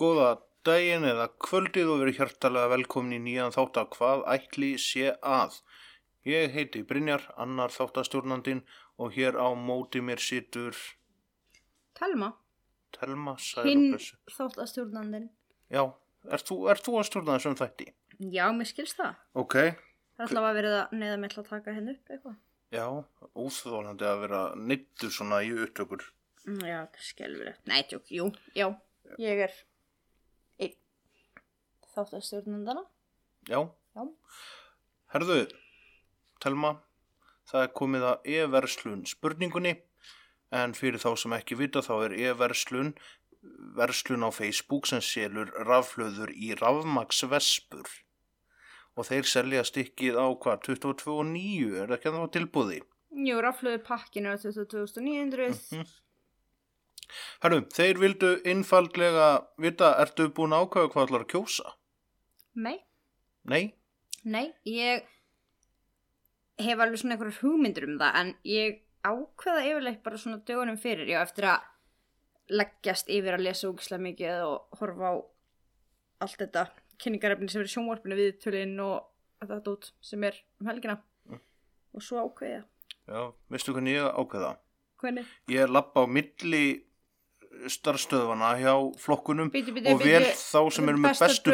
Góða daginn eða kvöldið og verið hjartalega velkomin í nýjan þátt af hvað ætli sé að. Ég heiti Brynjar, annar þáttastjórnandin og hér á móti mér situr Telma, Telma hinn Sælubessu. þáttastjórnandinn. Já, ert þú, ert þú að stjórna þessum þætti? Já, mér skilst það. Ok, Það er alltaf að verið að neða með til að taka henni upp eitthvað. já, óþólandi að vera neittur svona í upptökur. Mm, Já, það er skelfilegt. Nei, tjók, jú, já, ég er þáttastjórnandana. Já, Já. herðu, Telma, það er komið að e-verslun spurningunni en fyrir þá sem ekki vita þá er e-verslun verslun á Facebook sem selur rafhlöður í rafmaksvespur og þeir selja stikkið á hvað 22 og 9 er það ekki að það var tilbúði Jú, rafluðu pakkinu á 22.900. Mhm. Herru, þeir vildu einfaldlega vita, ertu búin að ákvæða hvað að kjósa? Nei, Nei? nei, ég hef alveg svona einhverjar hugmyndir um það en ég ákveða yfirleitt bara svona dögunum fyrir, já, eftir að leggjast yfir að lesa úgislega mikið og horfa á allt þetta kynningarefni sem er sjónvarpinu við tölinn og þetta dót sem er um helgina. Og svo ákveða Já, veistu hvernig ég ákveða? hvernig? Ég lappa á milli starfstöðvana hjá flokkunum Bíddu, bíddu, og vel þá sem eru með bestu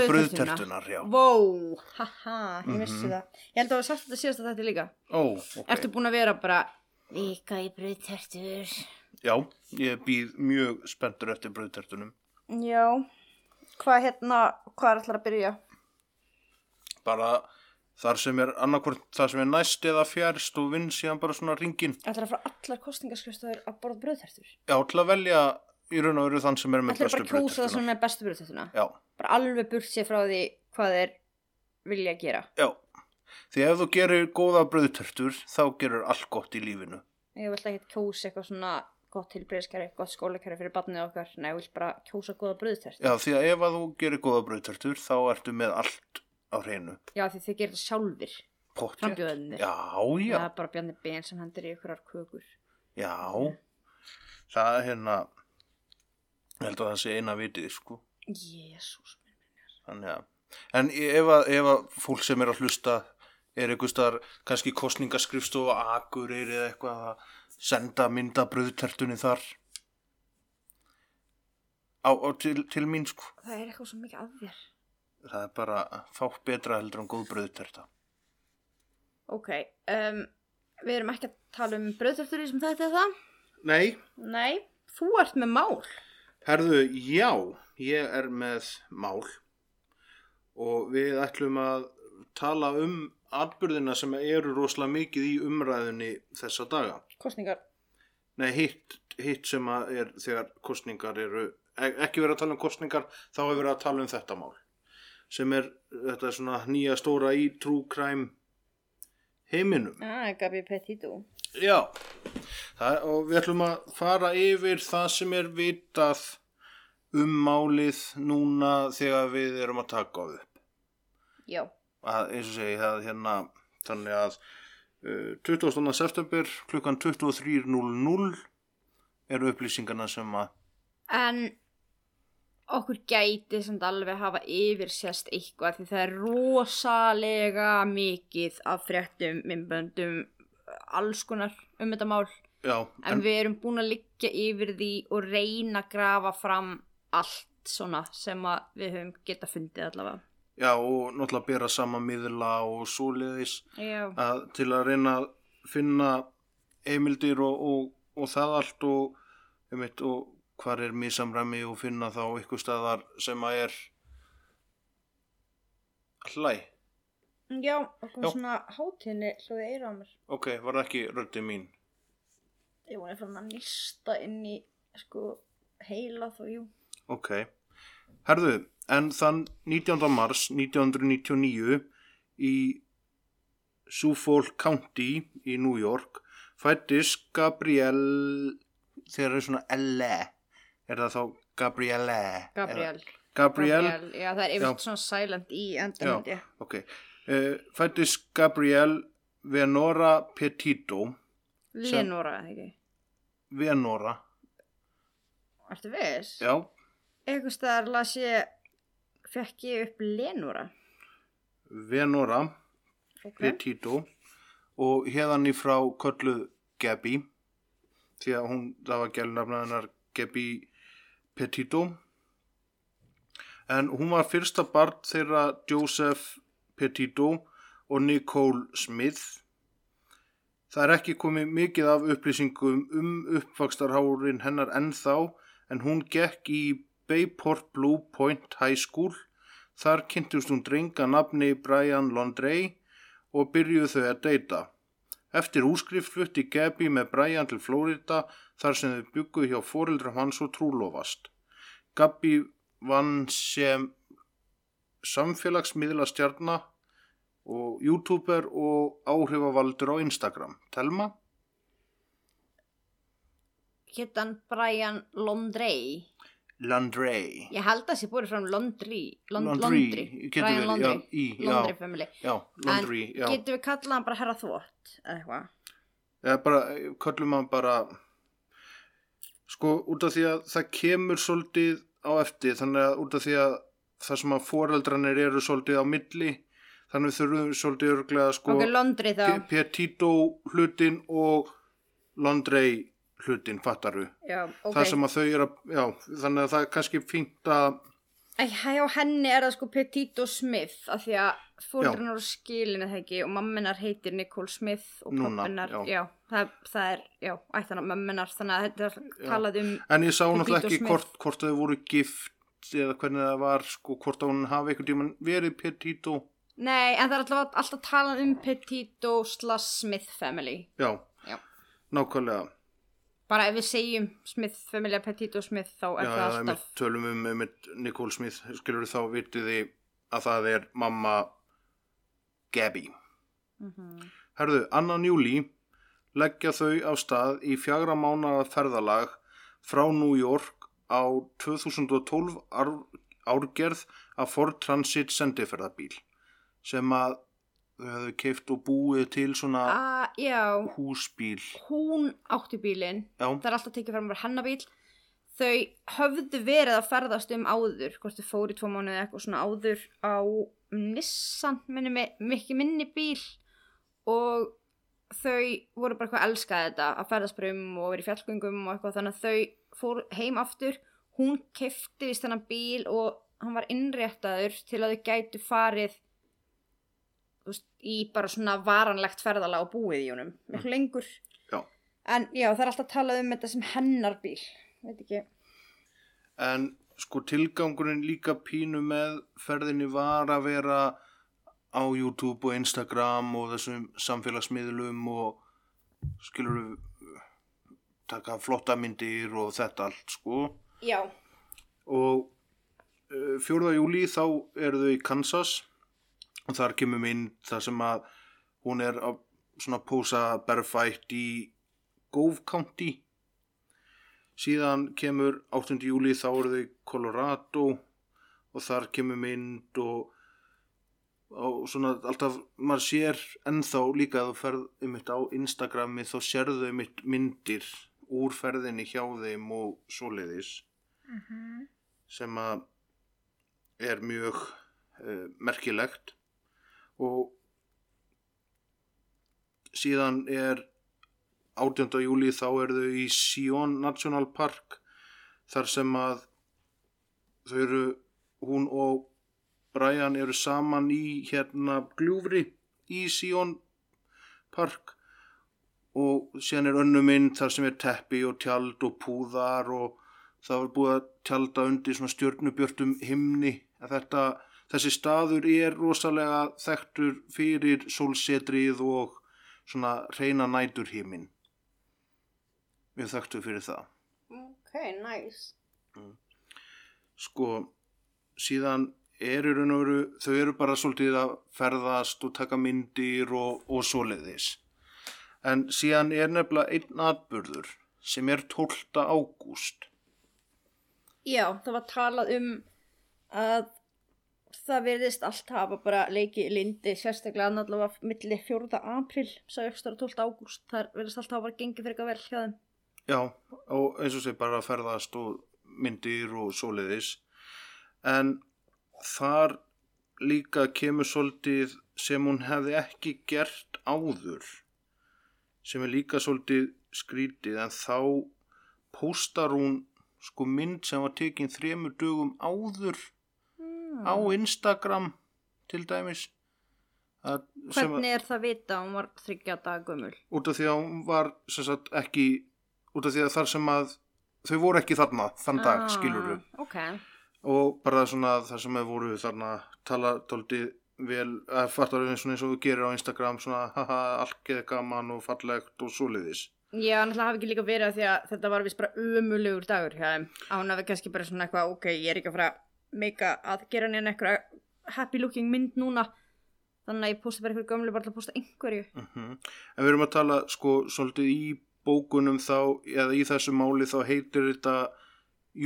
já. Vó, haha, ég vissi Mhm. það Ég held að það var sagt þetta síðast að þetta líka Ó, ok. Ertu búin að vera bara Vika í brauðtertur Já, ég býð mjög spenntur eftir brauðtertunum. Já Hvað hérna, hvað er allar að byrja? Bara þar sem er annarkvort það sem er næst eða fjærst og vinn síðan bara svona ringin. Ætlar að fara allar kostingaskrifstofur að borða brauðtertur Já, til að velja í raun og veru þann sem er með bestu bara að kjósa það sem er bestu brauðtertuna Já, Bara alveg burt sér frá því hvað þeir vilja gera já. Því ef þú gerir góða brauðtertur, þá gerur allt gott í lífinu. Ég vil ekki kjósa eitthvað svona gott tilbreyðskæri, gott skólakæri fyrir barnið okkar Nei, ég vil bara kjósa góða brauðtert Já, því að ef að þú gerir góða brauðtertur, þá ertu með allt á hreinu. Já, því þið gerir það sjálfir Pottjætt. Já, já. Ég held að það sé eina vitið, sko. Jésús Þannig að, en ef að, ef að fólk sem er að hlusta er einhvers staðar kannski kostningaskrifstof og akureyri eða eitthvað að senda mynda bröðtertunni þar á, á til, til mín, sko. Það er eitthvað svo mikið að þér Það er bara fátt betra heldur en góð bröðterta. Ok, um, við erum ekki að tala um brauðtertur sem þetta er það Nei, Nei, þú ert með mál Herðu, já, ég er með mál og við ætlum að tala um atbyrðina sem eru rosalega mikið í umræðunni þessa daga. Kostningar Nei, hitt, hitt sem er þegar kostningar eru, e- ekki verið að tala um kostningar, þá er verið að tala um þetta mál. Sem er, þetta er svona nýja stóra í true crime heiminum. Ah, Gabi Petito Já, það, og við ætlum að fara yfir það sem er vitað um málið núna þegar við erum að taka á upp. Já, Að, eins og segi, það hérna, þannig að uh, 20. september klukkan 23.00 eru upplýsingarna sem að, en okkur gæti samt alveg hafa yfirsjast eitthvað því það er rosalega mikið af fréttum, myndböndum, alls konar um þetta mál. já, En, við erum búin að liggja yfir því og reyna að grafa fram allt svona sem við höfum geta fundið allavega. já, og náttúrulega bera sama miðla og svoleiðis Já, að, til að reyna að finna heimildir og, og, og það allt og, einmitt, og hvar er misamræmi og finna þá eitthvað staðar sem að er hlæ. Já og kom Já. svona hátíðinni hljóði eira á mér. Ok, var það ekki röndi mín? Ég var fann að nýsta inn í sko heila þó, jú. Ok. Herðu, en þann 19. mars 1999 í Suffolk County í New York fættist Gabrielle þegar það er svona L.E. Er það þá Gabrielle? Gabriel. Gabrielle, Já, það er yfir svona silent í ég. ok. Uh, fættist Gabrielle Venora Petito. Lenora, ekki? Venora, Ertu viss? já. Eitthvað staðar las ég, fekk ég upp Lenora. Venora Ok. Petito og hérðan í frá kölluð Gabby því að hún, það var gælnafna hennar Gabby Petito en hún var fyrsta barn þeirra Joseph Petito og Nicole Smith það er ekki komið mikið af upplýsingum um uppvakstarhárin hennar ennþá en hún gekk í Bayport Blue Point High School þar kynntust hún drenga nafni Brian Londrey og byrjuðu þau að deyta. Eftir úskrift flutti Gabby með Brian til Florida þar sem þau bygguðu hjá foreldrum hans og trúlofast. Gabby vann sem samfélagsmiðla stjarnar og youtuber og áhrifavaldur á Instagram. Telma? Hétt hann Brian Londrey. Landrey. Ég held að það sé búið fram Londrey. Lond, getur Brian verið, Londrey. já, í, já. Londrey family. Já, Landry, en já. getur við kallað hann bara herra þvott eða eitthvað? Eða bara, köllum maður bara, sko, út af því að það kemur svolítið á eftir, þannig að út af því að það sem að foreldranir eru svolítið á milli, þannig við þurfum svolítið örglega, sko, ok, Londrey þá. P- Petito hlutin og Londrey hlutin, fattaru. Já, ok. Það sem að þau eru að, já, þannig að það er kannski fínt að, Æ, hjá henni er það sko Petito Smith af því að fóreldrarnar eru skilin eða ekki og mamminar heitir Nicole Smith og pappinar, já. já, það, það er, já, ættan að mamminar þannig að þetta er talað um, en ég sá náttúrulega Petito ekki Smith. hvort, hvort þau voru gift eða hvernig það var, sko, hvort hún hafi einhvern tímann verið Petito, nei, en það er alltaf alltaf talað um Petito slash Smith family, já, já. nákvæmlega. Bara ef við segjum Smith family, Petito Smith þá er Já, það já, alltaf, einmitt tölum um einmitt Nicole Smith, skilur þá vitið þið að það er mamma Gabby. Mhm. Herðu, annan júli leggja þau á stað í fjagra mánaða ferðalag frá New York á 2012 ár, árgerð af Ford Transit sendiferðabíl sem að þau hefðu keift og búið til svona já, húsbíl. hún átti bílinn, það er alltaf tekið fram bara hennabíl þau höfðu verið að ferðast um áður hvort þau fóru í tvo mánuði eitthvað svona áður á Nissan minni mig, mikið minni bíl og þau voru bara eitthvað að elska þetta að ferðast bara um og verið fjallgöngum og eitthvað þannig að þau fóru heim aftur hún kefti vist þennan bíl og hann var innréttaður til að þau gætu farið veist, í bara svona varanlegt ferðala og búið í honum miklu lengur já. En já, það er alltaf talað um þetta sem hennar bíl. Veit ekki. En sko tilgangurinn líka pínu með ferðinni var að vera á YouTube og Instagram og þessum samfélagsmiðlum og skilur við taka flotta myndir og þetta allt sko Já. og uh, 4. júli þá eru þau í Kansas og þar kemur mynd þar sem að hún er að svona pósa berfætt í Gove County síðan kemur 8. júli þá eru þau í Colorado og þar kemur mynd og, og svona alltaf maður sér ennþá líka að þú ferð einmitt á Instagrami þá sérðu einmitt myndir úr ferðinni hjá þeim og svoleiðis sem að er mjög uh, merkilegt og síðan er 18. júli þá er þau í Sion National Park þar sem að þau eru hún og Brian eru saman í hérna gljúfri í Sion Park og síðan er önnu mynd þar sem er teppi og tjald og púðar og það var búið að tjalda undir svona stjörnubjörtum himni. Þetta, þessi staður er rosalega þekktur fyrir sólsetrið og svona reyna nætur hímin við þekktu fyrir það. Ok, nice. sko síðan eru raun og veru, þau eru bara svolítið að ferðast og taka myndir og, og svoleiðis en síðan er nefnilega einn atburður sem er 12. ágúst Já, það var talað um að það verðist allt hafa bara leiki í lindi, sérstaklega annarlega milli 4. april, sagði 12. ágúst, það verðist allt hafa gengið fyrir eitthvað vel hjá þeim. Já, og eins og sé bara að ferðast og myndir og svoleiðis. En þar líka kemur svolítið sem hún hefði ekki gert áður, sem er líka svolítið skrítið, en þá póstar hún sko mynd sem var tekin þremur dögum áður á Instagram til dæmis. Að, Hvernig er það vita að hún var þryggja dag gömul? út af því að hún var sagt ekki út af því að þar sem að þau voru ekki þarna þann dag Ah, skilur Ok, og bara svona það sem að voru þarna tala tóldi vel að fattar eins og eins og þú gerir á Instagram svona haha allt geði gaman og fallegt og svoleiðis Já, náttúrulega hafi ekki líka verið að því að þetta var vist bara umulegur dagur hjá þeim. Að hún hafi kannski bara svona eitthvað, ok, ég er ekki að fara meika að gera neina eitthvað happy looking mynd núna. Þannig að ég posta bara eitthvað gömlu bara til að posta einhverju. mm en við erum að tala sko svolítið í bókunum þá eða í þessu máli þá heitir þetta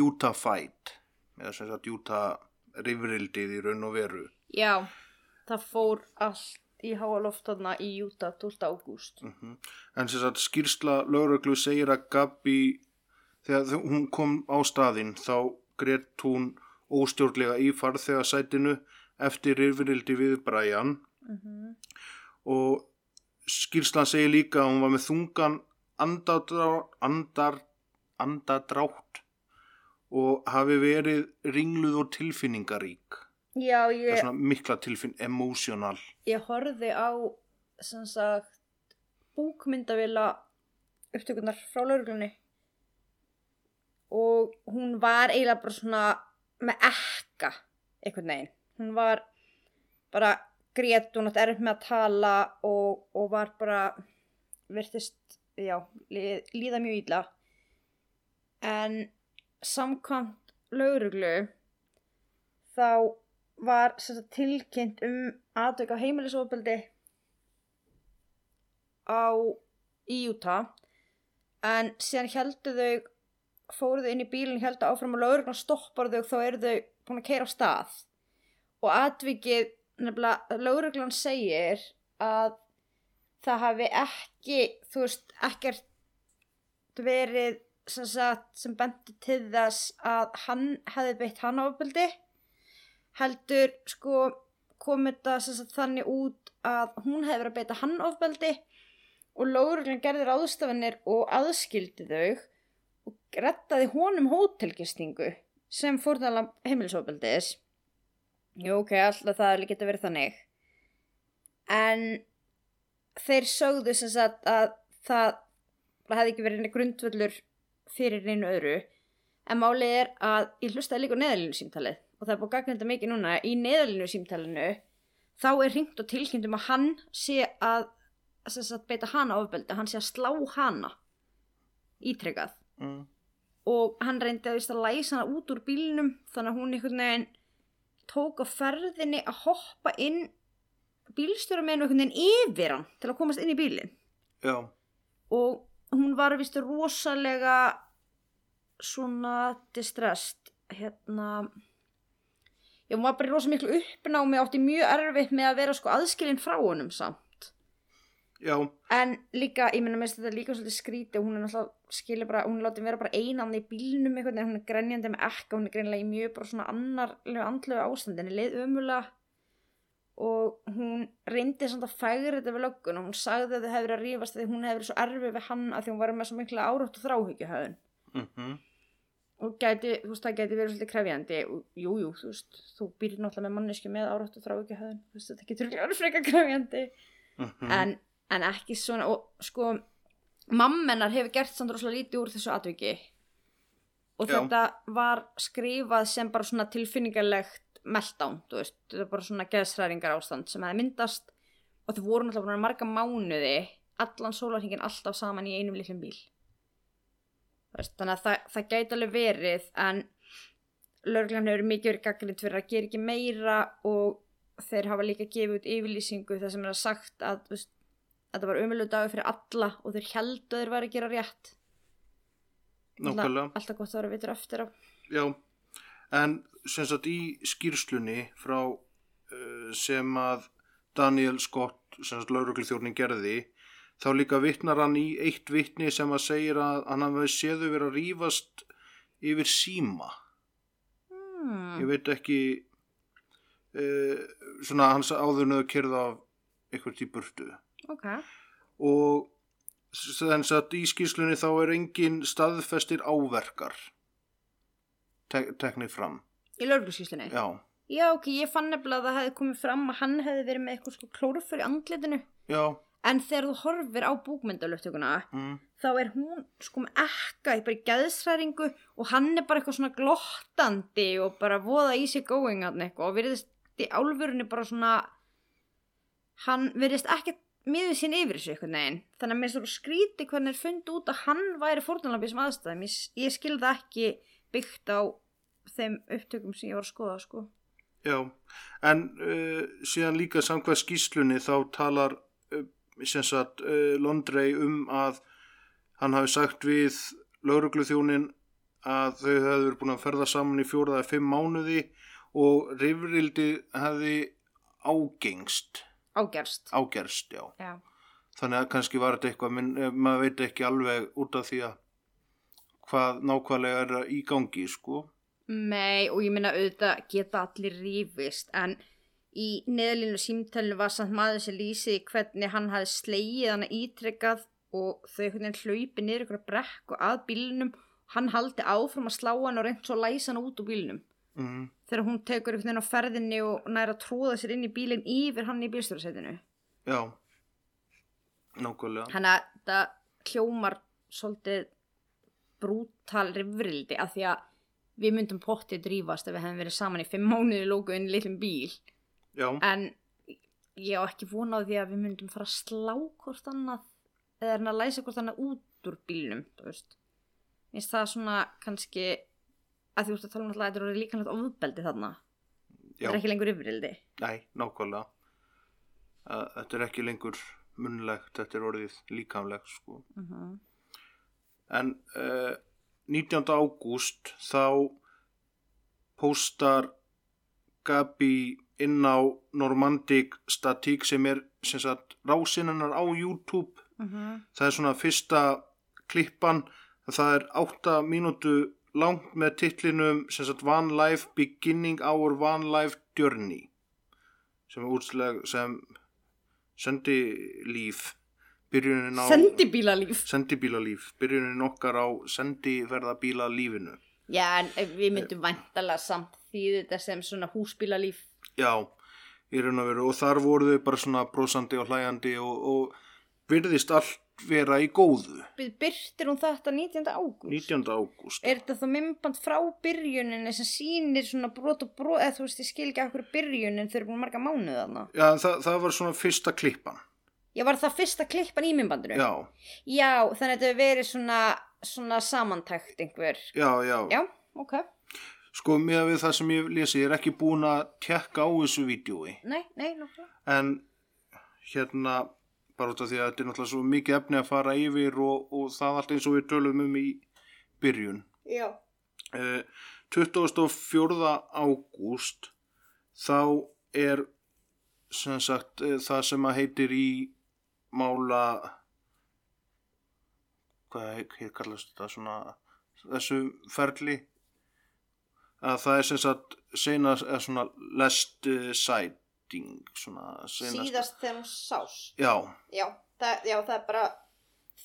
Utah Fight eða sem sagt Utah rifrildið í raun og veru Já, það fór allt í háa loft þarna í Júta 12. ágúst. Mhm. En sem sagt skýrsla lögreglu segir að Gabi þegar hún kom á staðinn þá greitt hún óstjórnlega í farþegarsætinu eftir yfirildi við Brian Mm og skýrslan segir líka að hún var með þungan andadrá, andar, andadrátt og hafi verið ringluð og tilfinningarík. Já, ég, er svona mikla tilfinn, emotional. ég horfði á sem sagt búkmyndavila upptökunar frá lauruglunni og hún var eiginlega bara svona með ekka einhvern veginn. Hún var bara grét, hún átti erfitt með að tala og, og var bara virtist, já, líð, líða mjög illa. En samkvæmt lauruglu þá var sagt, tilkynnt um aðdöka heimilisofbeldi á í Utah. En síðan heldur þau fóruðu inn í bílinn heldur áfram og lauruglan stoppar þau þá eru þau búin að keira á stað. Og atvikið nefnilega lauruglan segir að það hafi ekki þú veist ekkert verið sem, sagt, sem bendi til þess að hann hefði beitt hann ofbeldi heldur sko kom þetta sagt, þannig út að hún hefði verið að beita hann ofbeldi og lögreglan gerði ráðstafanir og aðskildi þau og rettaði honum hótelgistingu sem fórnala heimilisofbeldis. Jú, ok, alltaf það geta verið þannig. En þeir sögðu sem sagt að það hefði ekki verið grundvöllur fyrir einu öðru en málið er að ég hlustaði líka á neðalínu símtalið og það er búið gagnenda mikið núna. Í neðalínu símtalinu þá er hringt og tilkynntum að hann sé að, sem sagt, beita hana ofbeldi, hann sé að slá hana ítrekkað mm. og hann reyndi að, að læsa hana út úr bílnum þannig að hún einhvern veginn tók á ferðinni að hoppa inn bílstjóra með einhvern veginn yfir hann til að komast inn í bílinn. Já, og hún var vist rosalega svona distressed hérna já, hún var bara í rosa miklu uppnámi átti mjög erfitt með að vera sko aðskilin frá honum samt. Já, en líka, ég mér finnst þetta líka svolítið skríti hún er náttúrulega skilja bara, hún látið vera bara einan í bílnum eitthvað, hún er grenjandi með ekka hún er greinlega í mjög bara svona annarlegu andlegu ástandinni, leið ömulega og hún reyndi samt að fægra þetta við löggun og hún sagði að þau hefði verið að rífast því hún hefði verið svo erfið við hann að því hún var með svo mikla árátt og þráhyggjuhöðun mhm. Og gæti, þú veist, það gæti verið svolítið krefjandi. Og jú, jú, þú veist, þú býrir náttúrulega með mannesku með árátt og þráhyggjuhöðun þú veist, þetta getur ekki verið frekar krefjandi. Mhm. en, en ekki svona og sko, mammenar hefur gert samt rosalega lítið úr þessu atviki. Og Já. þetta var skrifað sem bara svona tilfinningarlegt meltdown, þú veist, þetta er bara svona geðsræringar ástand sem hefði myndast og þau voru náttúrulega búin að marga mánuði allan sólarhingin alltaf saman í einum litlum bíl veist, þannig að það, það gæti alveg verið en Lörglan hefur mikið verið gaggrind fyrir að gera ekki meira og þeir hafa líka gefið út yfirlýsingu þar sem er að sagt að veist, þetta var umölu dagur fyrir alla og þeir heldu að þeir væri að gera rétt. nákvæmlega. Alltaf gott að vera vitur eftir á. Já, en sem sagt í skýrslunni frá uh, sem að Daniel Scott, sem sagt lauruglþjórnin gerði, þá líka vittnar hann í eitt vittni sem að segir að hann hafi séðu verið að rífast yfir síma. Hmm. Ég veit ekki, uh, svona hans áðurnuðu kyrða af eitthvað í burtu. Ok. Og þess að í skýrslunni þá er engin staðfestir áverkar tek teknið fram. Í lörgluskíslunni? Já, Já, ok, ég fann nefnilega að það hefði komið fram að hann hefði verið með eitthvað sko klórufur í andlitinu. já, En þegar þú horfir á búkmyndalöftökuna, mm, þá er hún sko með ekka í bara í geðsræringu og hann er bara eitthvað svona glottandi og bara voða easy going hann eitthvað og virðist í álfurinu bara svona, hann virðist ekki miður sín yfir þessu eitthvað neginn. Þannig að mér er svo skríti hvernig er fundið út að hann væri fórtunlapið sem aðstæðum. Ég, ég skilði það ekki byggt á þeim upptökum sem ég var að skoða sko. já. En uh, síðan líka samkvæð skýslunni þá talar uh, sagt uh, Londrei um að hann hafi sagt við laurugluþjónin að þau hefðu verið búin að ferða saman í fjóraða fimm mánuði og rifrildi hefði ágengst, Ágerst. ágerst, já. Já. Þannig að kannski var þetta eitthvað, menn eh, maður veit ekki alveg út af því að hvað nákvæmlega er í gangi, sko. Nei, og ég minna auðvitað geta allir rífist, en í neðlinu símtælinu var samt maður sem lýsiði hvernig hann hafi slegið hana ítrekkað og þau einhvern veginn hlaupi niður ykkur brekku að bílnum. Hann haldi áfram að slá hann og reynd svo að læsa hann út úr bílnum. Mm, þegar hún tekur einhvern veginn á ferðinni og næra tróða sér inn í bílinn yfir hann í bílstjórasætinu. Já, nákvæmlega. hann að það hljómar svolítið brútal rifrildi af því að við myndum pottið drífast ef við hefum verið saman í fimm mánuði lóku inn í litlum bíl Já, en ég á ekki vona á því að við myndum fara að slá hvort annað eða hann að læsa hvort annað út úr bílnum finnst það svona kannski að þú veist að tala um alltaf að þetta eru líkanlegt ofbeldi þarna já, þetta er ekki lengur yfirildi nei, nákvæmlega. Þetta er ekki lengur munlegt, þetta er orðið líkamlegt, sko. uh -huh. En uh, 19. ágúst þá póstar Gabi inn á Normandic Static sem er sem sagt rásinnar á YouTube Uh -huh. það er svona fyrsta klippan það er átta mínútu langt með titlinum sem sagt One Life Beginning Our One Life Journey sem er útsleg sem sendi líf byrjunin á sendibílalíf. Sendibílalíf. Byrjunin okkar á sendiferðabíla lífinu já en við myndum væntalega samt því þetta sem svona húsbílalíf. Já, í raun og veru. Og þar voru þau bara svona brosandi og hlæjandi og, og virðist allt vera í góðu. Byrtir hún þetta 19. ágúst. 19. ágúst. Er þetta þá mymband frá byrjuninni sem sýnir svona brot og brot eða þú veist ég skil ekki okkur byrjunin eru búin marga mánuð þarna. Já, það, það var svona fyrsta klippan Já var það fyrsta klippan í mymbandinu Já, Já þannig að þetta verið svona svona samantækt einhver. Já, já, Já, ok. Sko, með við það sem ég lesi, ég er ekki búin að tekka á þessu vídjói. Nei, nei, nokkla en hérna bara út af því að þetta er náttúrulega svo mikið efni að fara yfir og, og það allt eins og við tölum um í byrjun. Já. Eh, 24. ágúst þá er sem sagt eh, það sem að heitir í mála hvað heit kallast þetta svona þessu ferli. Að það er sem sagt senast, eða svona last eh, sighting svona senast Síðast þegar hún sást? Já, Já, það, já, það er bara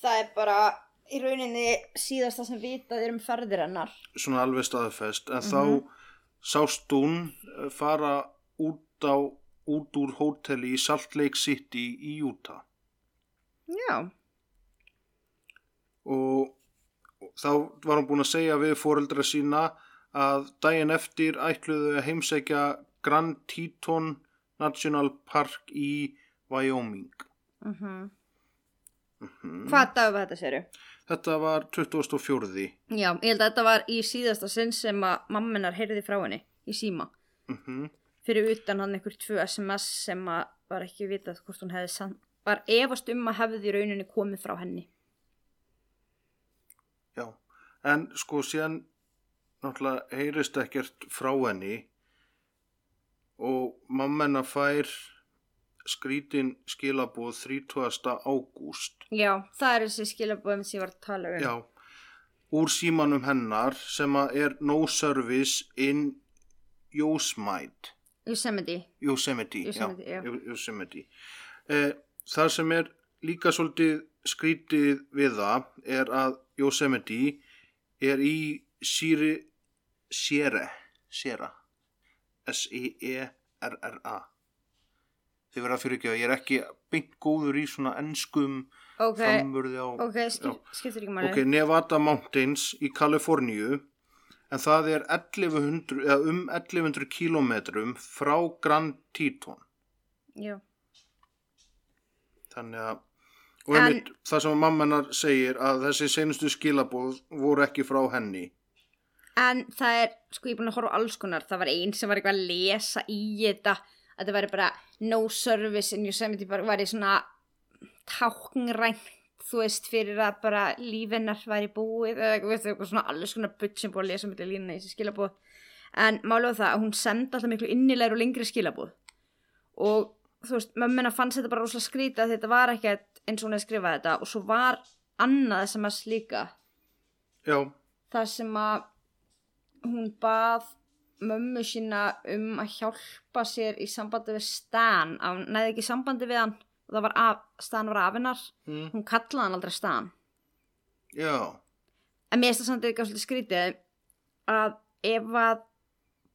það er bara í rauninni síðasta sem vitað er um ferðir hennar. Svona alveg staðfest. En þá sást hún eh, fara út á út úr hóteli í Salt Lake City í Utah Já og þá var hún búin að segja við foreldra sína að daginn eftir ætluðu að heimsækja Grand Teton National Park í Wyoming mm Mhm. Hvað dag var þetta séru? Þetta var 2004. Já, ég held að þetta var í síðasta sinn sem að mamminar heyrði frá henni í síma. Mm Fyrir utan hann einhver tvö SMS sem að var ekki vitað hvort hún hefði var efast um að hefði rauninni komið frá henni. Já, en sko síðan náttúrulega heyrist ekkert frá henni og mamma hennar fær skrítin skilabóð 30. ágúst. Já, það er þessi skilabóðum sem ég var að tala um. Já, úr símanum hennar sem að er no service in Yosemite. Yosemite. Yosemite, Yosemite, já, já. Yo- Yosemite. Eh, það sem er líka svolítið skrítið við það er að Yosemite er í Sýri Sýre Sýra S-I-E-R-R-A Þið verða fyrir ekki að ég er ekki beint góður í svona enskum Ok, á ok, skip, skiptir ekki máli. Ok, Nevada Mountains í Kaliforníu en það er 1100, eða um 1100 kílómetrum frá Grand Teton Já. Þannig að og En- einmitt það sem mamma hennar segir að þessi seinustu skilabóð voru ekki frá henni En það er, sko ég er búin að horfa á alls konar, það var einn sem var eitthvað að lesa í þetta, að það væri bara no service in Yosemite, bara væri svona táknrænt, þú veist, fyrir að bara lífinnar væri búið, eða eitthvað, svona alls konar butt sem búið að lesa með þetta lína í þessi skilabóð. En málega það að hún sendi alltaf miklu innilegur og lengri skilabóð. Og þú veist, mömmina fannst þetta bara rosalega skrýta að þetta var ekkert eins og hún hefði skrifað þetta og svo var annað sem að slíka Já, þar sem að hún bað mömmu sína um að hjálpa sér í sambandi við Stan. Að hún næði ekki sambandi við hann. Og það var af, Stan var afinnar mm, hún kallaði hann aldrei Stan. Já, en mér finnst það samt eitthvað svolítið skrítið að ef að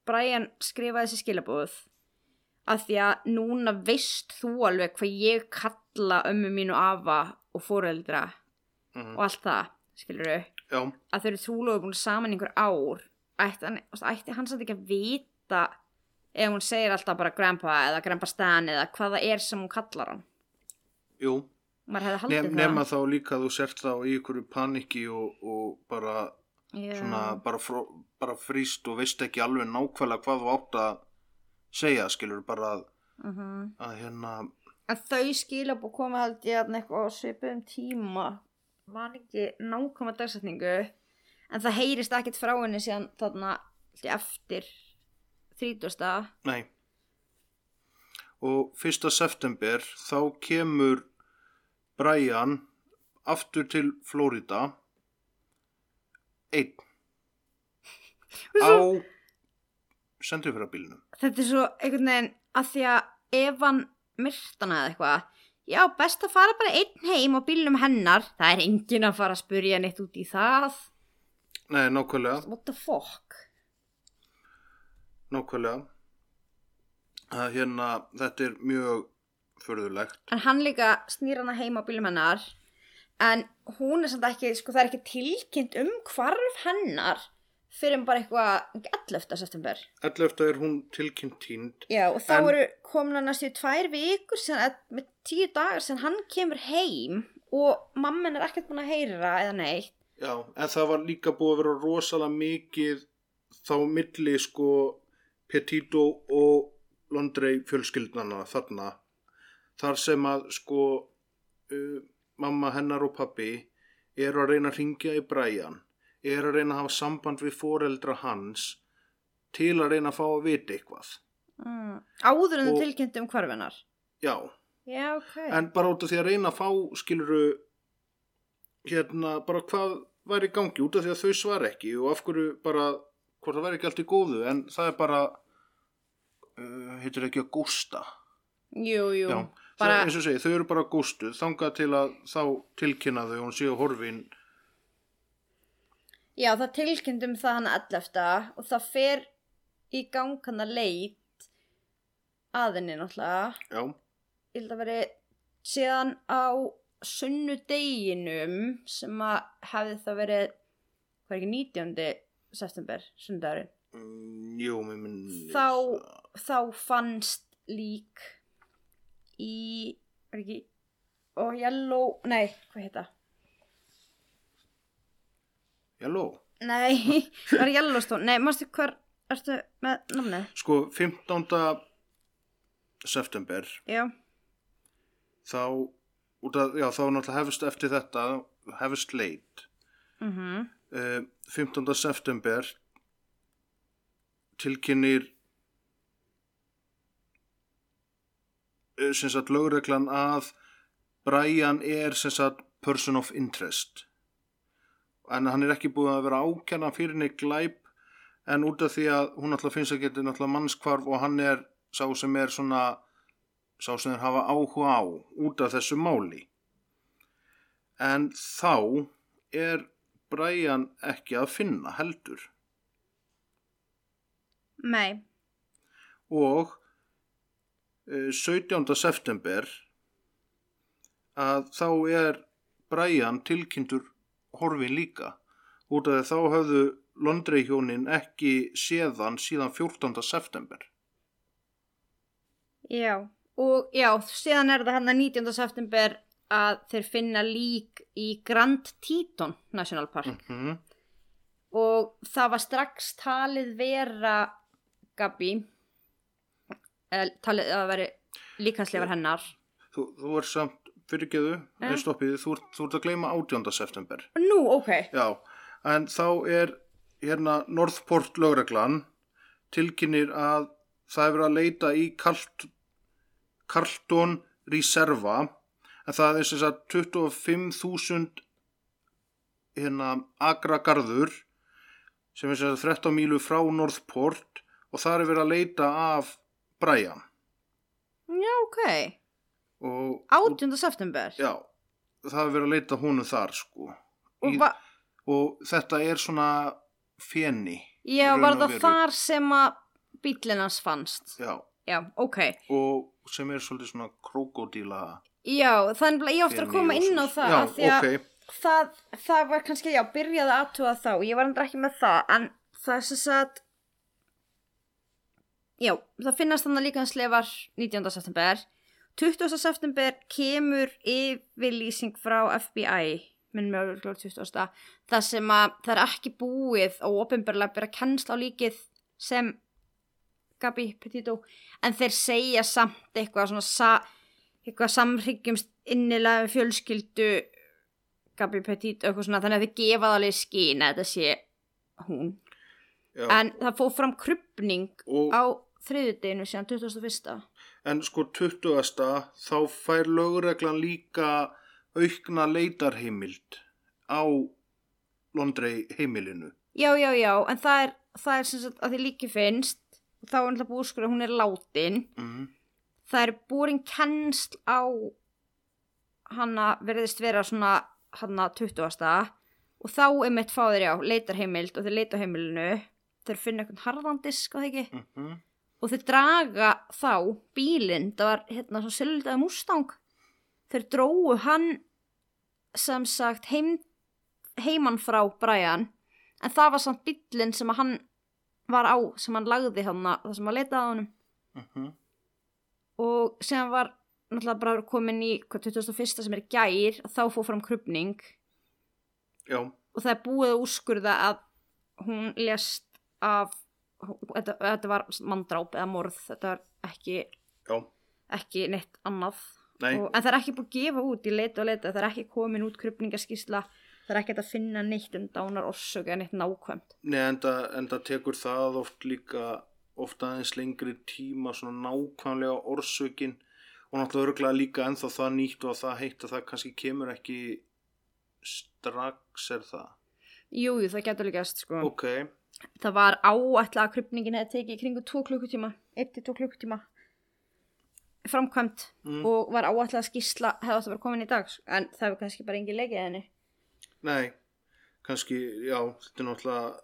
Brian skrifaði þessi skilabóð að því að núna veist þú alveg hvað ég kalla ömmu mínu afa og fóreldra mm, og allt það, skilur já, að þau eru trúlega búin saman einhver ár ætti, ætti hann samt ekki að vita ef hún segir alltaf bara grandpa eða grandpa Stan eða hvað það er sem hún kallar hann? Jú. Maður hefði haldið Nef, nema þá líka að þú sért þá í ykkur paniki og, og bara Já. svona bara, fró, bara fríst og veist ekki alveg nákvæmlega hvað þú átt að segja skilur bara að, Mhm. að hérna en þau skilabú komið held ég að eitthvað á svipuðum tíma var ekki nákvæma dagsetningu en það heyrist ekkert frá henni síðan þarna eftir 30. Nei. Og 1. september þá kemur Brian aftur til Florida einn á sendufyrabílnum. þetta er svo einhvern veginn að því að ef hann myrtana eða eitthvað já, best að fara bara einn heim á bílnum hennar það er enginn að fara að spurja neitt út í það Nei, nákvæmlega, what the fuck nákvæmlega. Að hérna, þetta er mjög förðulegt. en hann líka snýr hana heim á bílum hennar en hún er samt ekki sko það er ekki tilkynnt um hvarf hennar fyrir bara eitthvað 11. september 11. er hún tilkynnt tínd. já og þá En- eru komin hann næstu tvær vikur sem, með tíu dagar sem hann kemur heim og mamman er ekkert búin að heyra eða neitt Já, en það var líka búið að vera rosalega mikið þá milli sko Petito og Londrei fjölskyldnana þarna. Þar sem að sko uh, mamma hennar og pappi eru að reyna að ringja í Brian, eru að reyna að hafa samband við foreldra hans til að reyna að fá að vita eitthvað. mm. áður en tilkynnt um hvarf hennar? Já, já ok. En bara út af því að reyna að fá skiluru hérna bara hvað væri í gangi út af því að þau svar ekki og af hverju bara hvort það væri ekki allt í góðu en það er bara uh, heitir ekki að gústa jú jú. Já, bara, eins og segi, þau eru bara gústuð þangað til að þá tilkynna þau og hún séu horfin já það tilkynnt um það hann 11. og það fer í gang hann að leit að henni náttúrulega já, ég held að veri síðan á sunnudeginum sem að hefði það verið hvað er ekki 19. september sunnudagurinn mm, jú, mér minn þá, þá fannst lík í er ekki og yellow, nei, hvað heita Yellow. Nei, það var Yellowstone. Nei, mástu hver, ertu með namnið? Sko, 15. september, Já. þá, út að, já, þá náttúrulega hefist eftir þetta, hefist leit. Mm Uh, 15. september tilkynir uh, sem sagt lögreglan að Brian er sem sagt person of interest en hann er ekki búið að vera ákjanna fyrir neitt glæp en út af því að hún alltaf finnst að geta náttúrulega mannskvarf og hann er sá sem er svona sá sem þeir hafa áhuga á út af þessu máli en þá er Brian ekki að finna heldur Nei. og eh, 17. september að þá er Brian tilkynntur horfin líka út af þá höfðu Londrei hjónin ekki séðan síðan 14. september Já. Og já, síðan er það hann að 19. september að þeir finna lík í Grand Teton National Park. mm og það var strax talið vera Gabi eða talið að veri líkansleifar hennar þú, þú er samt fyrirgeðu, yeah. stoppið, þú, þú ert að gleyma 18. september Nú, ok Já, en þá er hérna Northport lögreglan tilkynir að það er að leita í Carlton Reserva en það er sem sagt 25.000 hérna agragarður sem er sem sagt 13 mílu frá Northport og það er verið að leita af Brian Já, ok 18. september? Já, það er verið að leita honum þar sko. Og, Í- og þetta er svona feni Já, var það þar sem að bílinans fannst? Já, Já, ok. Og sem er svolítið svona krokodíla Já, þannig að ég ofta að koma inn á það já, því að ok, það, það var kannski, já, byrjaði að aðtúa þá. Ég var endur ekki með það en það er sem sagt já, það finnast þannig líka hans lefar 19. september 20. september kemur yfirlýsing frá FBI minn með örgulega 20. það sem að það er ekki búið og ofinbarlega byrja kennsla á líkið sem Gabi Petito en þeir segja samt eitthvað svona sa, eitthvað samhryggjumst innilega fjölskyldu Gabi Petito eitthvað svona þannig að þið gefa það alveg skín að þetta sé hún já, en það fóð fram krupning á þriðudeginu síðan 21. en sko 20. þá fær lögreglan líka aukna leitarheimild á Londrei heimilinu Já, já, já, en það er, það er sem sagt að þið líki finnst þá er náttúrulega búið skur að hún er látin mm. það er búin kennsl á hana verðist vera svona hana 20. og þá er mitt fáður já, leitarheimild og þeir leita heimilinu þeir finna eitthvað harðandisk og það ekki Mm -hmm. Og þeir draga þá bílinn, það var hérna svo syldaði Mustang. Þeir dróu hann sem sagt heim, heiman frá Brian. En það var samt bílinn sem að hann var á, sem hann lagði hann það sem að leita að honum. Mm og sem var náttúrulega bara komin í hvað, 2001 sem er gær þá fór fram krupning já, og það er búið að úrskurða að hún lést af þetta, þetta var manndráp eða morð þetta var ekki, já, ekki neitt annað. Nei. Og, en það er ekki búið að gefa út í leita og leita það er ekki komin út krupningaskísla það er ekki að finna neitt um dánar orsök eða neitt nákvæmt. Nei, enda, enda tekur það oft líka oft aðeins lengri tíma svona nákvæmlega orsökin og náttúrulega örgulega líka ennþá það nýtt og það heitt að það kannski kemur ekki strax er það? Jújú, það getur líka sko. ok, það var áætla að krupningin hefði tekið í kringu 2 klukkutíma. 1-2 klukkutíma. Framkvæmt Mm. og var áætla að skísla hefði átt að vera komin í dag en það hefur kannski bara engin leikið henni. Nei kannski, já, þetta er náttúrulega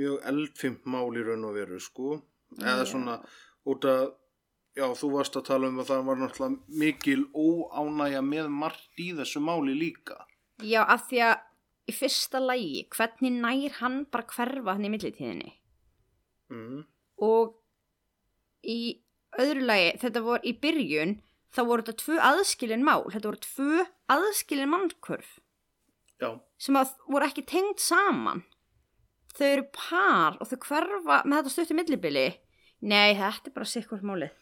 mjög eldfimt mál í raun og veru, sko. Eða Já. svona, út að já, þú varst að tala um að það var náttúrulega mikil óánægja með margt í þessu máli líka. Já, af því að í fyrsta lægi, hvernig nær hann bara hverfa hann í millitíðinni? mm. Og í öðru lægi, þetta voru í byrjun, þá voru þetta tvö aðskilin mál, þetta voru tvö aðskilin mannkvörf. já, sem að voru ekki tengd saman þau eru par og þau hverfa með þetta stuttu millibili nei, þetta er bara sikkur málið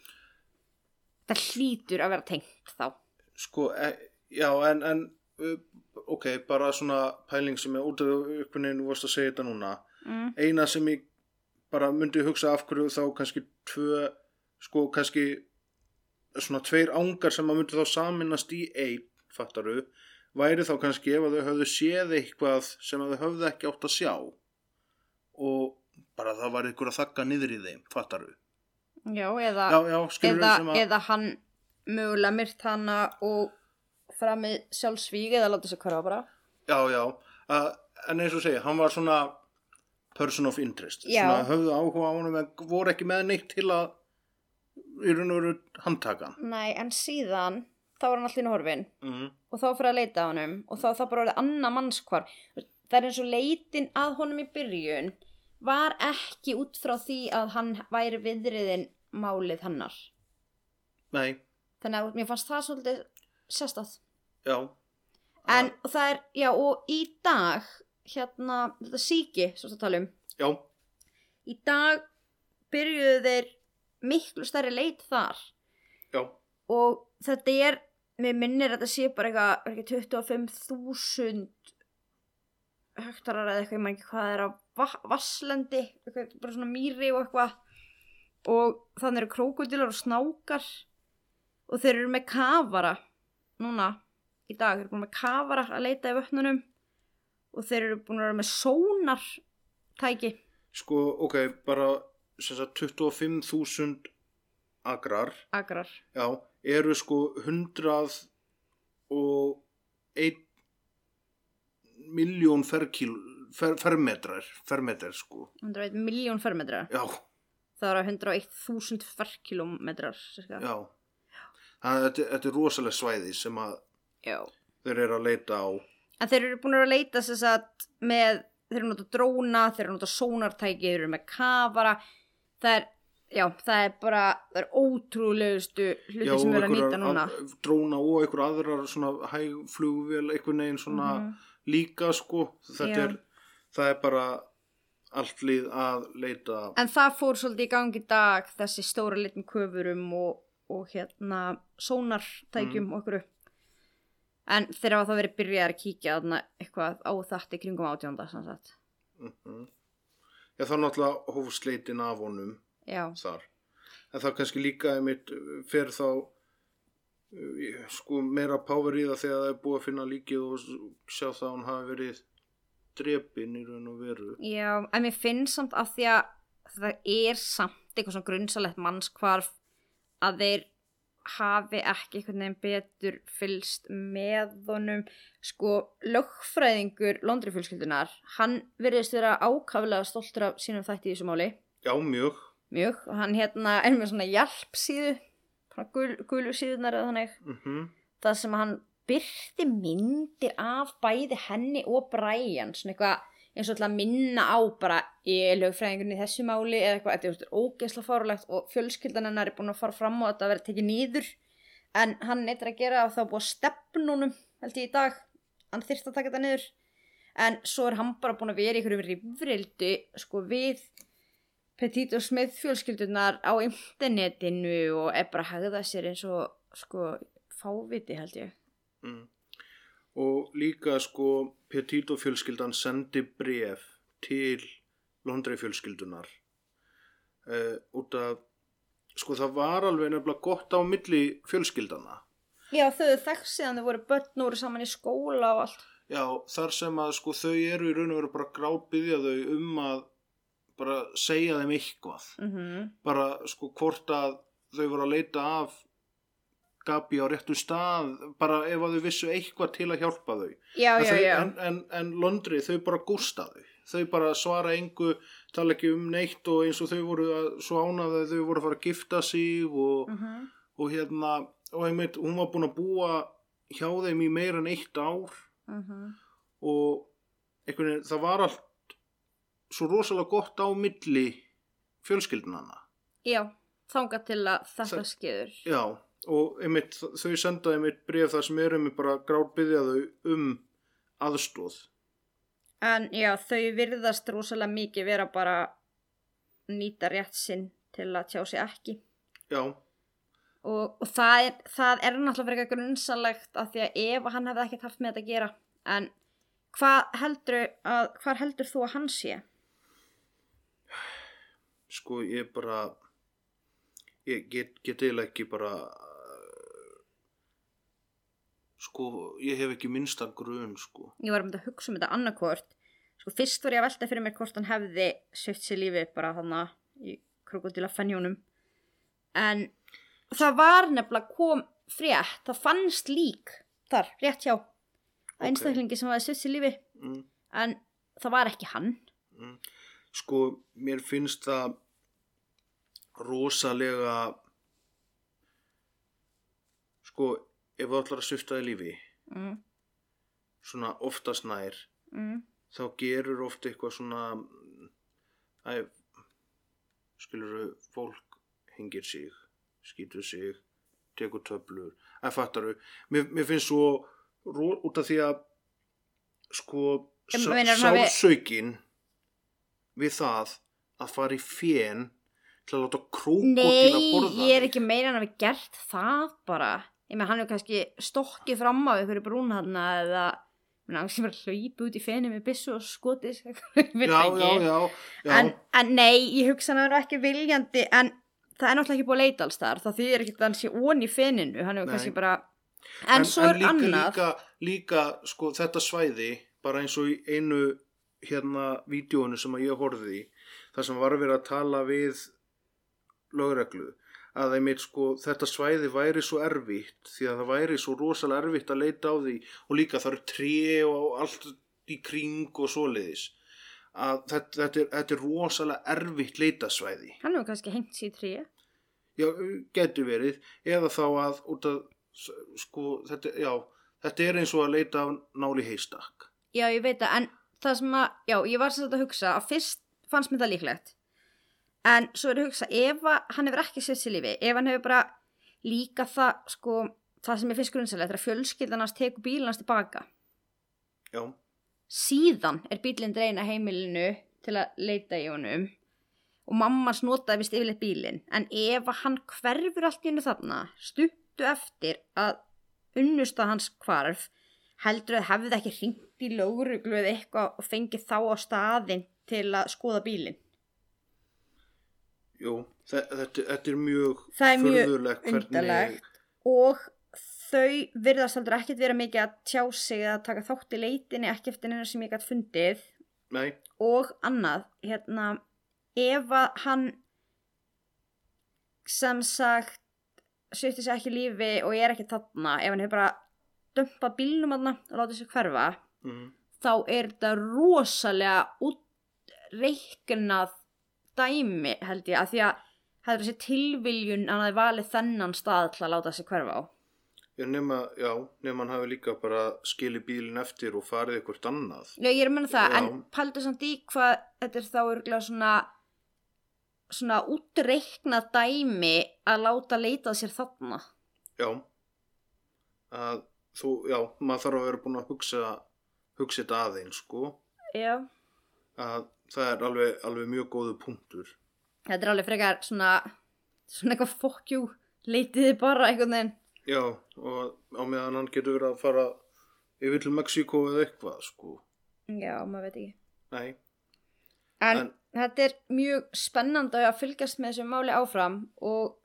það hlýtur að vera tengt þá sko, e, já, en, en ok, bara svona pæling sem er út af uppunni, nú varst að segja þetta núna. Mm. eina sem ég bara myndi hugsa af hverju þá kannski tvö, sko, kannski svona tveir ángar sem að myndi þá saminast í einn, fattaru væri þá kannski ef að þau höfðu séð eitthvað sem að þau höfðu ekki átt að sjá. Og bara það var ykkur að þakka niður í þeim, fattaru já, eða, já, já, eða, eða hann mögulega myrt hana og framið sjálfsvíg eða láta sig hverfa bara? Já, já, uh, en eins og segja, hann var svona person of interest, Já. svona höfðu áhuga á honum en voru ekki með neitt til að í raun og veru handtaka hann. nei, en síðan þá var hann allir í horfin Mm. og þá fyrir að leita að honum og þá það bara orðið annað mannskvar. Það er eins og leitin að honum í byrjun var ekki út frá því að hann væri viðriðin málið hannar Nei, þannig að mér fannst það svolítið sérstætt já, en og það er, já og í dag hérna, þetta síki svo að tala um, já, í dag byrjuðu þeir miklu stærri leit þar. Já, og þetta er mér minnir að þetta sé bara eitthvað er ekki 25.000 hektarar eða eitthvað ég maður ekki hvað er á va- vasslendi eitthvað, bara svona mýri og eitthvað. Og þannig eru krókudilar og snákar. Og þeir eru með kafara núna í dag, þeir eru búin með kafara að leita í vötnunum og þeir eru búin að vera með sónar tæki sko, ok, bara sem sagt 25.000 agrar, agrar já, eru sko 100 og 1 miljón ferkíl, fer, fermetrar, fermetrar sko, 101 miljón fermetra já, það eru 101.000 ferkilometrar já. Þannig að þetta, þetta er rosalega svæði sem að Já. þeir eru að leita á. En þeir eru búin að leita þess að með, þeir eru nota dróna, þeir eru nota sónartæki, þeir eru með kafara, það er, já, það er bara, það er ótrúlegustu hluti sem við erum að nýta núna. að- dróna og einhver aðrar svona hægflugvél, einhvern veginn svona Mhm. líka sko. Þetta Já. er, það er bara allt líð að leita. En það fór svolítið í gangi dag, þessi stóra litum köfurum og, og hérna sónartækjum og okkur. En þeir hafa þá verið byrjað að kíkja þarna eitthvað á þetta kringum átjónda, sem sagt. Mm Já, það er náttúrulega hófsleitin af honum Já, þar. En það kannski líka einmitt fer þá uh, sko meira power í það þegar það er búið að finna líkið og sjá það að hún hafi verið drepin í raun og veru. Já, en mér finnst samt að því að það er samt eitthvað svona grunnsalegt mannskvarf að þeir hafi ekki einhvern veginn betur fylst með honum. Sko lögfræðingur Londrifjölskyldunar, hann veriðist vera ákaflega stoltur af sínum þætti í þessu máli. Já, mjög. mjög, og hann hérna er með svona hjálpsíðu svona gul, gulu síðunar eða þannig. Mm það sem hann byrti myndir af bæði henni og Brian svona eitthvað eins og að minna á bara ég er lögfræðingunni í þessu máli eða eitthvað, þetta er ógeðslega fárulegt og fjölskyldan hennar er búin að fara fram og þetta verið tekið nýður en hann neytir að gera og þá búið að stefnunum held ég í dag, hann þyrst að taka þetta niður. En svo er hann bara búin að vera í einhverjum rifrildi sko við Petit og Smith fjölskyldunar á internetinu og er bara að hegða sér eins og sko fáviti held ég. Mm. Og líka sko Petito fjölskyldan sendi bref til Londrei fjölskyldunar uh, út af sko það var alveg nefnilega gott á milli fjölskyldana Já, þau þekks síðan þau voru börn og voru saman í skóla og allt. Já, þar sem að sko þau eru í raun og veru bara grábyðja þau um að bara segja þeim eitthvað. Mm Bara sko hvort að þau voru að leita af Gabi á réttu stað, bara ef að þau vissu eitthvað til að hjálpa þau. Já, En já, þau, já. En, en, en Londri, þau bara gústa þau. Þau bara svara engu, tala ekki um neitt og eins og þau voru að svo ánaði að þau voru að fara að gifta sig og, Mm og hérna, og einmitt, hún var búin að búa hjá þeim í meira en eitt ár -hmm. og einhvern veginn, það var allt svo rosalega gott á milli fjölskyldunana. Já, þangað til að þetta skeður. Já, og einmitt, þau sendaði einmitt bref þar sem er einmitt bara grátt byggja þau um aðstóð. En já, þau virðast rosalega mikið vera bara nýta rétt sinn til að tjá sig ekki. Já, Og, og það, er, það er náttúrulega fyrir eitthvað grunnsalegt af því að ef hann hefði ekkert haft með þetta að gera. En hvað heldur, að, hvað heldur þú að hann sé? sko ég bara, ég get, get eiginlega ekki bara, sko ég hef ekki minnsta grun sko. Ég var um þetta að hugsa um þetta annarkvort. Sko fyrst var ég að velta fyrir mér hvort hann hefði sögt sér lífi bara þannig í krokodila fennjónum. En það var nefnilega kom frétt, það fannst lík þar, rétt hjá Ok. einstaklingi sem hafði sögt sér lífi. Mm. En það var ekki hann. Sko, mér finnst það rosalega sko, ef þú ætlar að svifta í lífi Mm, svona oftast nær mm, þá gerur oft eitthvað svona æ, skilur fólk hengir sig skýtur sig tekur töflur, að fattaru mér, mér finnst svo ro, út af því að sko En hafi- sálsaukin við það að fara í fjön til að láta krókódíla Nei, borða ég er þig. ekki meira hann hafi gert það bara. Ég með hann hefur kannski stokkið fram á einhverju brúnhanna eða hann sem er að hlaupa út í fenni með byssu og skotis. já, það já, já. En, en nei, ég hugsa hann að vera ekki viljandi en það er náttúrulega ekki búið að leita alls þar þá þýðir ekki að hann sé ón í fenninu hann Nei. kannski bara en, svo er líka, annað líka, líka sko þetta svæði bara eins og í einu hérna vídjónu sem að ég horfði í þar sem var verið að tala við lögreglu að einmitt sko þetta svæði væri svo erfitt því að það væri svo rosalega erfitt að leita á því og líka það eru tré og allt í kring og svoleiðis að þetta, þetta, er, þetta er rosalega erfitt leitasvæði hann hefur kannski hengt sér tríu já, getur verið eða þá að að sko, þetta, já, þetta er eins og að leita af náli heistak já ég veit það en það sem að, já ég var þetta að hugsa að fyrst fannst mér það líklegt en svo er að hugsa ef hann hefur ekki sett sér lífi. Ef hann hefur bara líka það sko það sem ég finnst grunnsalegt er að fjölskyldanast tekur bílans tilbaka. Já, síðan er bílinn dreina heimilinu til að leita í honum og mammans notaði vist yfirleitt bílinn. En ef hann hverfur allt í hennu þarna stuttu eftir að unnusta hans hvarf heldur að hefði ekki hringt í lögreglu eða eitthvað og fengið þá á staðinn til að skoða bílinn jú þe- þetta, þetta er mjög furðulegt undarlegt og þau virðast aldrei ekkert vera mikið að tjá sig eða taka þátt í leitinni ekki eftir neina sem ég gætt fundið. Nei, og annað hérna ef að hann sem sagt svifti sér ekki lífi og ég er ekki þarna ef hann hefur bara dömpað bílnum þarna og látið sér hverfa mm, þá er þetta rosalega útreiknað dæmi held ég að því að það er þessi tilviljun að hann hafi valið þennan stað til að láta sér hverfa á já, nema hann hafi líka bara skilið bílinn eftir og farið eitthvað annað Já, ég er að menna það, Já. en paldur samt í hvað þetta er þá örgulega svona svona útreikna dæmi að láta leita að sér þarna. já að þú, já, maður þarf að vera búin að hugsa hugsa þetta aðeins, sko Já. að það er alveg, alveg mjög góðu punktur Þetta er alveg frekar svona, svona eitthvað fokkjú, leitiði bara einhvern veginn. já, og á meðan hann getur verið að fara yfir til Mexíkó eða eitthvað, sko Já, maður veit ekki. nei, En, En- þetta er mjög spennandi að fylgjast með þessu máli áfram og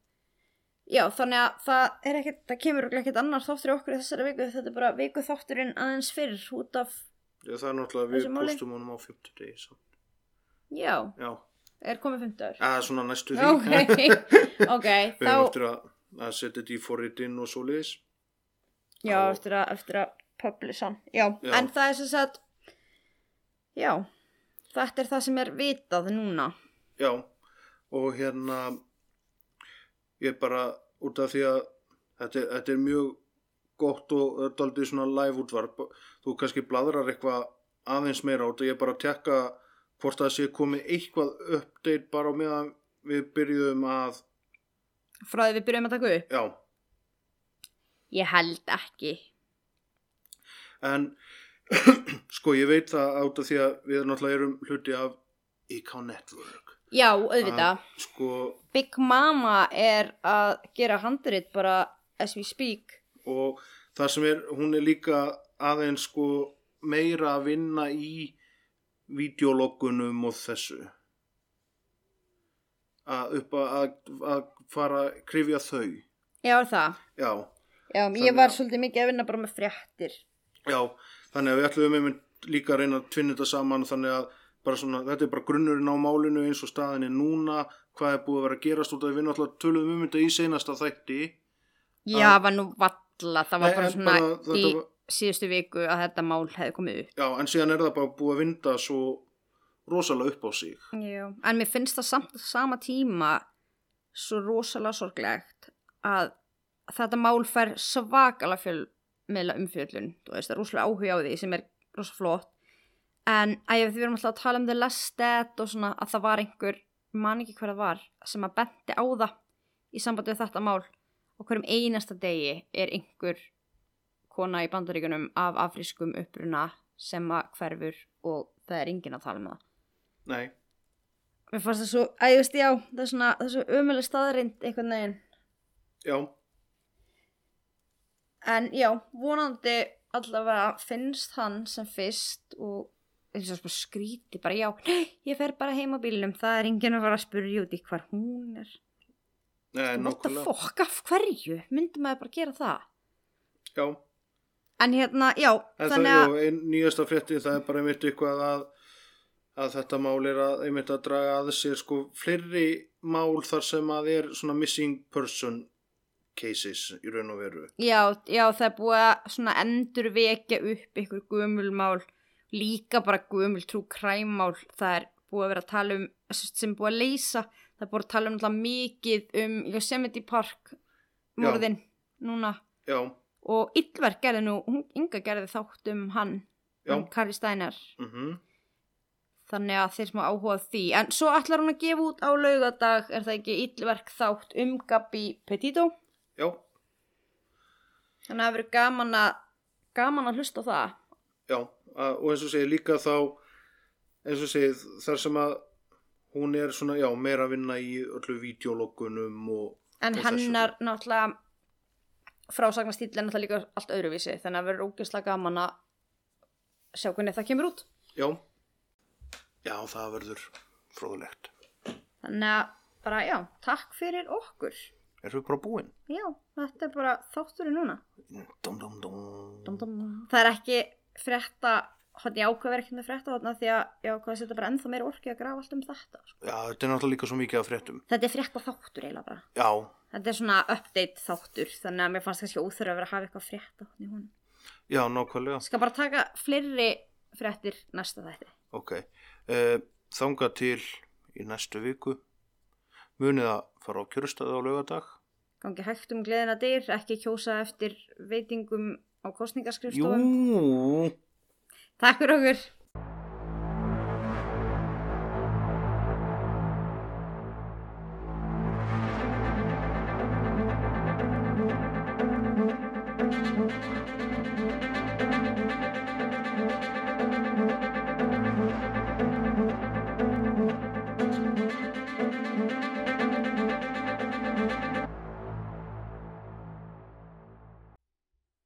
já, þannig að það er ekkert, það kemur ekkert annar þáttur í okkur í þessari viku, þetta er bara viku þátturinn aðeins fyrr út af, já, það er náttúrulega við postum honum á 50 degi samt. Já, já, er komið fundur. eða svona næstu því Ok, ok, við þá, höfum eftir að, að setja þetta í forritinn og svoleiðis já, og- eftir að, eftir að publisa já, Já. en það er sem sagt, já, þetta er það sem er vitað núna. Já, og hérna ég bara út af því að þetta, er- þetta er mjög gott og er aldrei svona live útvarp þú kannski bladrar eitthvað aðeins meira út og ég bara tekka hvort það sé komið eitthvað update bara á meðan við byrjuðum að Frá því við byrjum að taka upp? já, Ég held ekki. en Sko, ég veit það át af því að við náttúrulega erum hluti af IK Network. Já, auðvitað. Að, sko, Big Mama er að gera handrit bara as we speak. og það sem er, hún er líka aðeins sko meira að vinna í videologgunum og þessu. Að upp að, að, fara að krifja þau. Já, er það. Já, Já, ég var að- svolítið mikið að vinna bara með fréttir. já, þannig að við ætlum einmitt líka að reyna að tvinna þetta saman þannig að svona, þetta er bara grunnurinn á málinu eins og staðin er núna, hvað er búið að vera að gerast út af við náttúrulega töluðum um þetta í seinasta þætti. Já, það var nú valla, það var bara en svona bara í var- síðustu viku að þetta mál hefði komið upp. Já, en síðan er það bara búið að vinda svo rosalega upp á sig. Já, en mér finnst það samt sama tíma svo rosalega sorglegt að þetta mál fær svakalega fjölmiðla umfjöllun þú veist, það er rosalega áhuga á því sem er rosalega flott en að við erum alltaf að tala um The Last Dead og svona að það var einhver, man ekki hver það var sem að benti á það í sambandi við þetta mál og hverjum einasta degi er einhver kona í bandaríkunum af afrískum uppruna sem að hverfur og það er enginn að tala um það Nei, Mér fannst það svo, að ég veist, já, það er svona, það er svo ömuleg staðrind einhvern veginn. já, En já, vonandi allavega finnst hann sem fyrst og eins og bara skríti bara, já, nei, ég fer bara heim á bílnum, það er enginn að fara að spurja út í hvar hún er. Nei, nákvæmlega. fuck, af hverju? Myndi maður bara gera það? Já, En hérna, já, en þannig að, jú, ein, nýjasta fréttin það er bara einmitt eitthvað að, að þetta mál er að einmitt að draga að sér sko fleiri mál þar sem að er svona missing person cases í raun og veru. já, já, það er búið að svona endur vekja upp ykkur gömulmál, líka bara gömul trú kræmmál, það er búið að vera að tala um, sem búið að leysa, það er búið að tala um mikið um Yosemite Park morðin núna. Já, og Yllverk gerði nú, Inga gerði þátt um hann, Já. um Kari Steiner. Mhm, þannig að þeir sem hafa áhuga á því. En svo ætlar hún að gefa út á laugadag er það ekki Yllverk þátt um Gabi Petito? Já, þannig að það verður gaman að gaman að hlusta það. Já, og eins og segir líka þá, eins og segir þar sem að hún er svona, já, meira að vinna í öllu videologgunum og, en Og þessu. hennar náttúrulega frásagnastýl er náttúrulega líka allt öðruvísi þannig að verður ógeðslega gaman að sjá hvernig það kemur út já, já, það verður fróðulegt. þannig að bara já, takk fyrir okkur Erum við bara búin? já, þetta er bara þátturinn núna Dum, dum, dum. það er ekki frétta hann ég ákveð verið ekki með frétta þarna því að ég ákveð að setja bara ennþá meira orki að grafa allt um þetta sko. Já, þetta er náttúrulega líka svo mikið af fréttum. þetta er frétta þáttur eiginlega bara Já, þetta er svona update þáttur þannig að mér fannst kannski óþurfa að vera að hafa eitthvað frétta í hún já, nákvæmlega. skal bara taka fleiri fréttir næsta þætti Ok, uh, þanga til í næstu viku. Munið að fara á kjörstaði á laugardag. gangi hægt um gleðina dyr, ekki kjósa eftir veitingum á kostningaskrifstofum. Jú, Takk fyrir okkur.